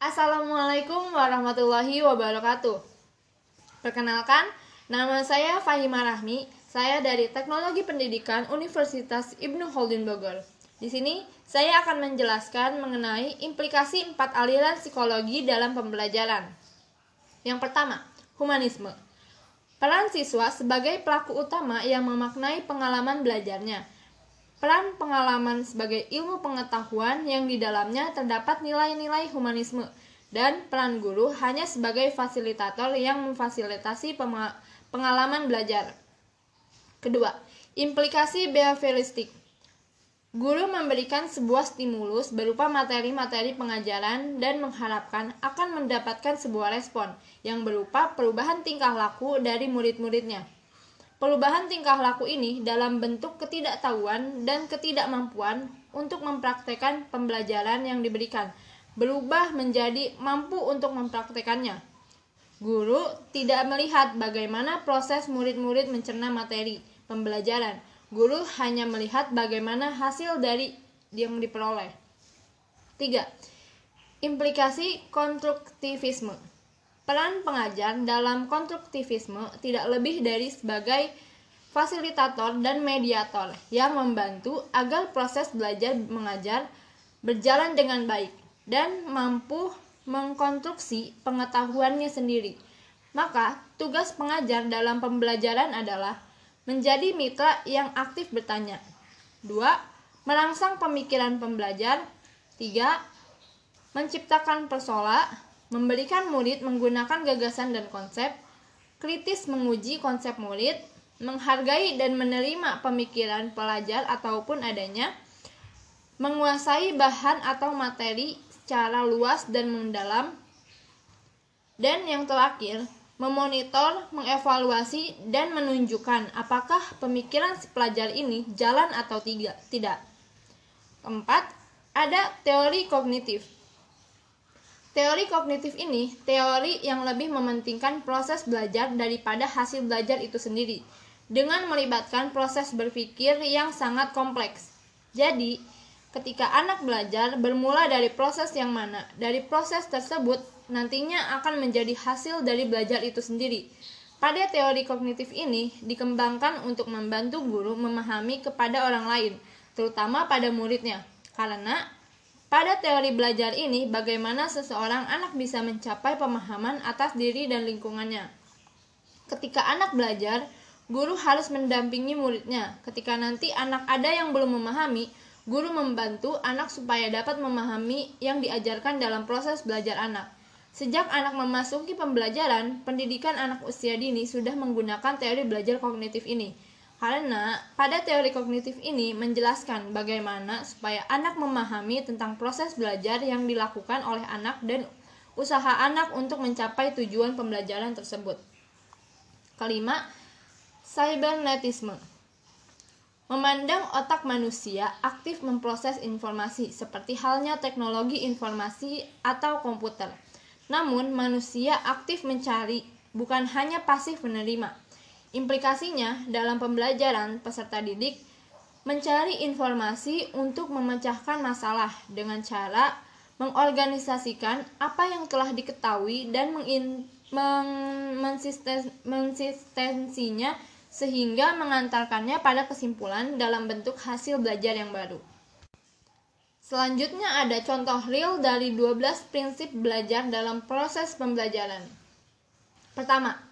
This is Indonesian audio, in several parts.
Assalamualaikum warahmatullahi wabarakatuh. Perkenalkan, nama saya Fahima Rahmi. Saya dari Teknologi Pendidikan Universitas Ibnu Khaldun Bogor. Di sini, saya akan menjelaskan mengenai implikasi empat aliran psikologi dalam pembelajaran. Yang pertama, humanisme. Peran siswa sebagai pelaku utama yang memaknai pengalaman belajarnya. Peran pengalaman sebagai ilmu pengetahuan yang di dalamnya terdapat nilai-nilai humanisme dan peran guru hanya sebagai fasilitator yang memfasilitasi pengalaman belajar. Kedua, implikasi behavioristik. Guru memberikan sebuah stimulus berupa materi-materi pengajaran dan mengharapkan akan mendapatkan sebuah respon yang berupa perubahan tingkah laku dari murid-muridnya. Perubahan tingkah laku ini dalam bentuk ketidaktahuan dan ketidakmampuan untuk mempraktekkan pembelajaran yang diberikan, berubah menjadi mampu untuk mempraktekannya. Guru tidak melihat bagaimana proses murid-murid mencerna materi pembelajaran. Guru hanya melihat bagaimana hasil dari yang diperoleh. 3. Implikasi konstruktivisme. Peran pengajar dalam konstruktivisme tidak lebih dari sebagai fasilitator dan mediator yang membantu agar proses belajar mengajar berjalan dengan baik dan mampu mengkonstruksi pengetahuannya sendiri. Maka, tugas pengajar dalam pembelajaran adalah menjadi mitra yang aktif bertanya. 2. Merangsang pemikiran pembelajar. 3. Menciptakan persola, memberikan murid menggunakan gagasan dan konsep, kritis menguji konsep murid, menghargai dan menerima pemikiran pelajar ataupun adanya, menguasai bahan atau materi secara luas dan mendalam. Dan yang terakhir, memonitor, mengevaluasi, dan menunjukkan apakah pemikiran si pelajar ini jalan atau tidak. Keempat, ada teori kognitif. Teori kognitif ini teori yang lebih mementingkan proses belajar daripada hasil belajar itu sendiri, dengan melibatkan proses berpikir yang sangat kompleks. Jadi, ketika anak belajar bermula dari proses yang mana dari proses tersebut nantinya akan menjadi hasil dari belajar itu sendiri pada teori kognitif ini dikembangkan untuk membantu guru memahami kepada orang lain terutama pada muridnya karena pada teori belajar ini bagaimana seseorang anak bisa mencapai pemahaman atas diri dan lingkungannya ketika anak belajar guru harus mendampingi muridnya ketika nanti anak ada yang belum memahami Guru membantu anak supaya dapat memahami yang diajarkan dalam proses belajar anak. Sejak anak memasuki pembelajaran, pendidikan anak usia dini sudah menggunakan teori belajar kognitif ini. Karena pada teori kognitif ini menjelaskan bagaimana supaya anak memahami tentang proses belajar yang dilakukan oleh anak dan usaha anak untuk mencapai tujuan pembelajaran tersebut. Kelima, cybernetisme. Memandang otak manusia aktif memproses informasi seperti halnya teknologi informasi atau komputer. Namun, manusia aktif mencari, bukan hanya pasif menerima. Implikasinya dalam pembelajaran peserta didik mencari informasi untuk memecahkan masalah dengan cara mengorganisasikan apa yang telah diketahui dan mengin, sehingga mengantarkannya pada kesimpulan dalam bentuk hasil belajar yang baru. Selanjutnya ada contoh real dari 12 prinsip belajar dalam proses pembelajaran. Pertama,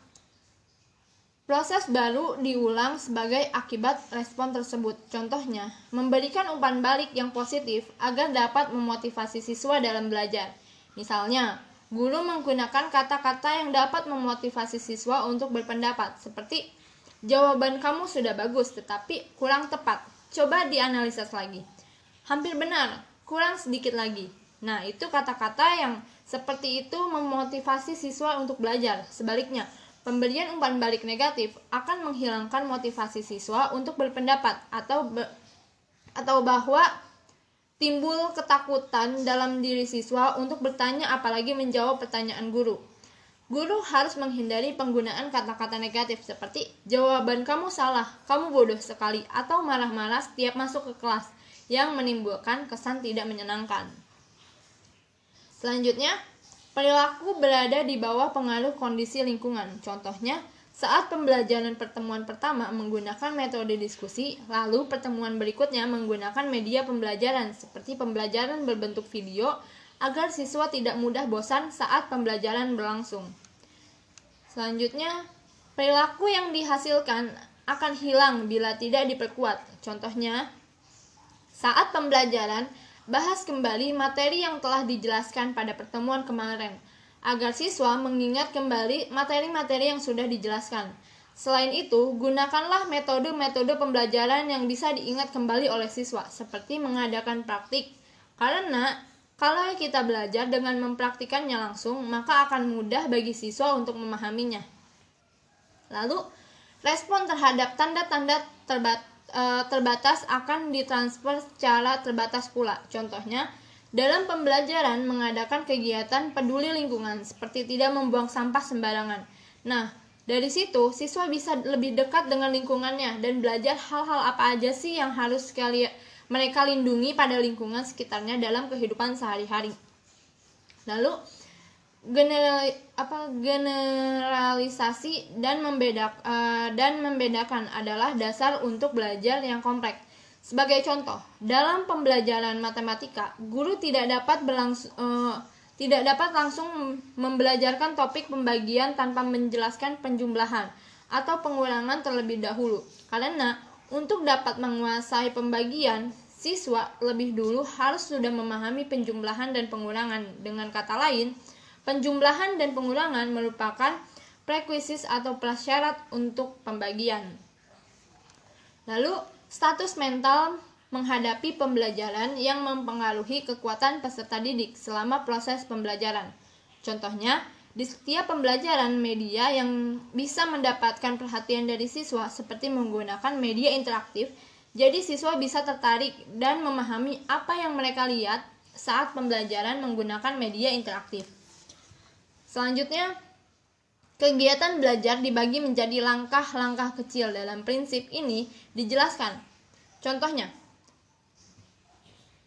proses baru diulang sebagai akibat respon tersebut. Contohnya, memberikan umpan balik yang positif agar dapat memotivasi siswa dalam belajar. Misalnya, guru menggunakan kata-kata yang dapat memotivasi siswa untuk berpendapat, seperti Jawaban kamu sudah bagus, tetapi kurang tepat. Coba dianalisis lagi. Hampir benar, kurang sedikit lagi. Nah, itu kata-kata yang seperti itu memotivasi siswa untuk belajar. Sebaliknya, pemberian umpan balik negatif akan menghilangkan motivasi siswa untuk berpendapat atau be atau bahwa timbul ketakutan dalam diri siswa untuk bertanya apalagi menjawab pertanyaan guru. Guru harus menghindari penggunaan kata-kata negatif seperti jawaban kamu salah, kamu bodoh sekali, atau marah-marah setiap masuk ke kelas yang menimbulkan kesan tidak menyenangkan. Selanjutnya, perilaku berada di bawah pengaruh kondisi lingkungan. Contohnya, saat pembelajaran pertemuan pertama menggunakan metode diskusi, lalu pertemuan berikutnya menggunakan media pembelajaran seperti pembelajaran berbentuk video agar siswa tidak mudah bosan saat pembelajaran berlangsung. Selanjutnya, perilaku yang dihasilkan akan hilang bila tidak diperkuat. Contohnya, saat pembelajaran, bahas kembali materi yang telah dijelaskan pada pertemuan kemarin agar siswa mengingat kembali materi-materi yang sudah dijelaskan. Selain itu, gunakanlah metode-metode pembelajaran yang bisa diingat kembali oleh siswa, seperti mengadakan praktik. Karena kalau kita belajar dengan mempraktikannya langsung, maka akan mudah bagi siswa untuk memahaminya. Lalu, respon terhadap tanda-tanda terbat, e, terbatas akan ditransfer secara terbatas pula. Contohnya, dalam pembelajaran mengadakan kegiatan peduli lingkungan seperti tidak membuang sampah sembarangan. Nah, dari situ siswa bisa lebih dekat dengan lingkungannya dan belajar hal-hal apa aja sih yang harus sekali mereka lindungi pada lingkungan sekitarnya dalam kehidupan sehari-hari. Lalu general apa generalisasi dan membedak uh, dan membedakan adalah dasar untuk belajar yang kompleks. Sebagai contoh, dalam pembelajaran matematika, guru tidak dapat berlangsung uh, tidak dapat langsung membelajarkan topik pembagian tanpa menjelaskan penjumlahan atau pengurangan terlebih dahulu. Karena untuk dapat menguasai pembagian, siswa lebih dulu harus sudah memahami penjumlahan dan pengurangan. Dengan kata lain, penjumlahan dan pengurangan merupakan prekuisis atau prasyarat untuk pembagian. Lalu, Status mental menghadapi pembelajaran yang mempengaruhi kekuatan peserta didik selama proses pembelajaran. Contohnya, di setiap pembelajaran media yang bisa mendapatkan perhatian dari siswa seperti menggunakan media interaktif, jadi siswa bisa tertarik dan memahami apa yang mereka lihat saat pembelajaran menggunakan media interaktif. Selanjutnya, Kegiatan belajar dibagi menjadi langkah-langkah kecil dalam prinsip ini dijelaskan. Contohnya,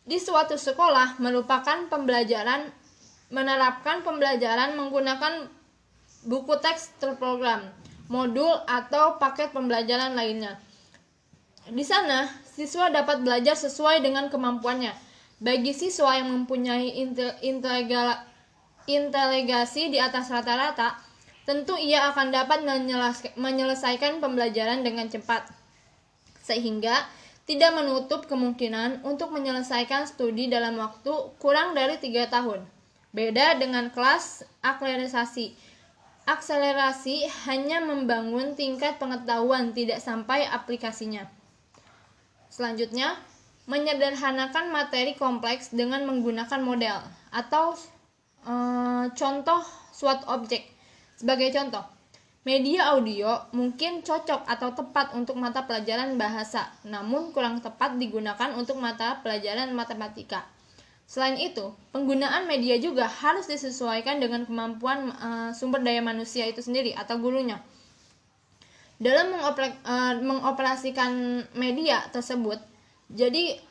di suatu sekolah merupakan pembelajaran menerapkan pembelajaran menggunakan buku teks terprogram, modul atau paket pembelajaran lainnya. Di sana, siswa dapat belajar sesuai dengan kemampuannya. Bagi siswa yang mempunyai inteligasi di atas rata-rata, tentu ia akan dapat menyelesaikan pembelajaran dengan cepat, sehingga tidak menutup kemungkinan untuk menyelesaikan studi dalam waktu kurang dari tiga tahun. Beda dengan kelas akselerasi. Akselerasi hanya membangun tingkat pengetahuan, tidak sampai aplikasinya. Selanjutnya, menyederhanakan materi kompleks dengan menggunakan model atau e, contoh suatu objek sebagai contoh, media audio mungkin cocok atau tepat untuk mata pelajaran bahasa, namun kurang tepat digunakan untuk mata pelajaran matematika. Selain itu, penggunaan media juga harus disesuaikan dengan kemampuan uh, sumber daya manusia itu sendiri atau gurunya. Dalam uh, mengoperasikan media tersebut, jadi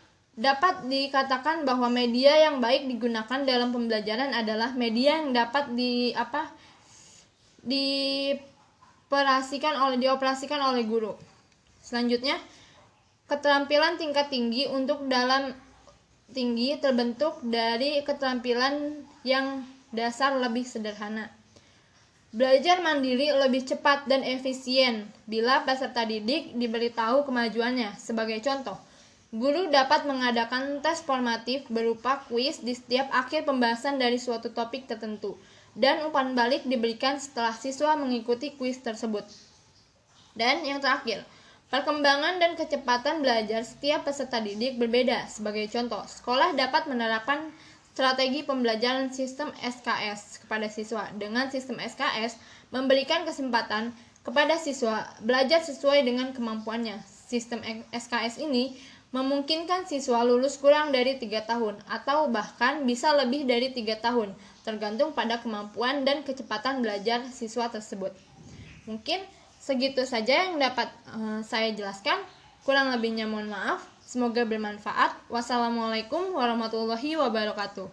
dapat dikatakan bahwa media yang baik digunakan dalam pembelajaran adalah media yang dapat di apa dioperasikan oleh dioperasikan oleh guru. Selanjutnya, keterampilan tingkat tinggi untuk dalam tinggi terbentuk dari keterampilan yang dasar lebih sederhana. Belajar mandiri lebih cepat dan efisien bila peserta didik diberitahu kemajuannya. Sebagai contoh, guru dapat mengadakan tes formatif berupa kuis di setiap akhir pembahasan dari suatu topik tertentu dan umpan balik diberikan setelah siswa mengikuti kuis tersebut. Dan yang terakhir, perkembangan dan kecepatan belajar setiap peserta didik berbeda. Sebagai contoh, sekolah dapat menerapkan strategi pembelajaran sistem SKS kepada siswa. Dengan sistem SKS, memberikan kesempatan kepada siswa belajar sesuai dengan kemampuannya. Sistem SKS ini memungkinkan siswa lulus kurang dari tiga tahun atau bahkan bisa lebih dari tiga tahun tergantung pada kemampuan dan kecepatan belajar siswa tersebut. Mungkin segitu saja yang dapat uh, saya jelaskan. Kurang lebihnya mohon maaf. Semoga bermanfaat. Wassalamualaikum warahmatullahi wabarakatuh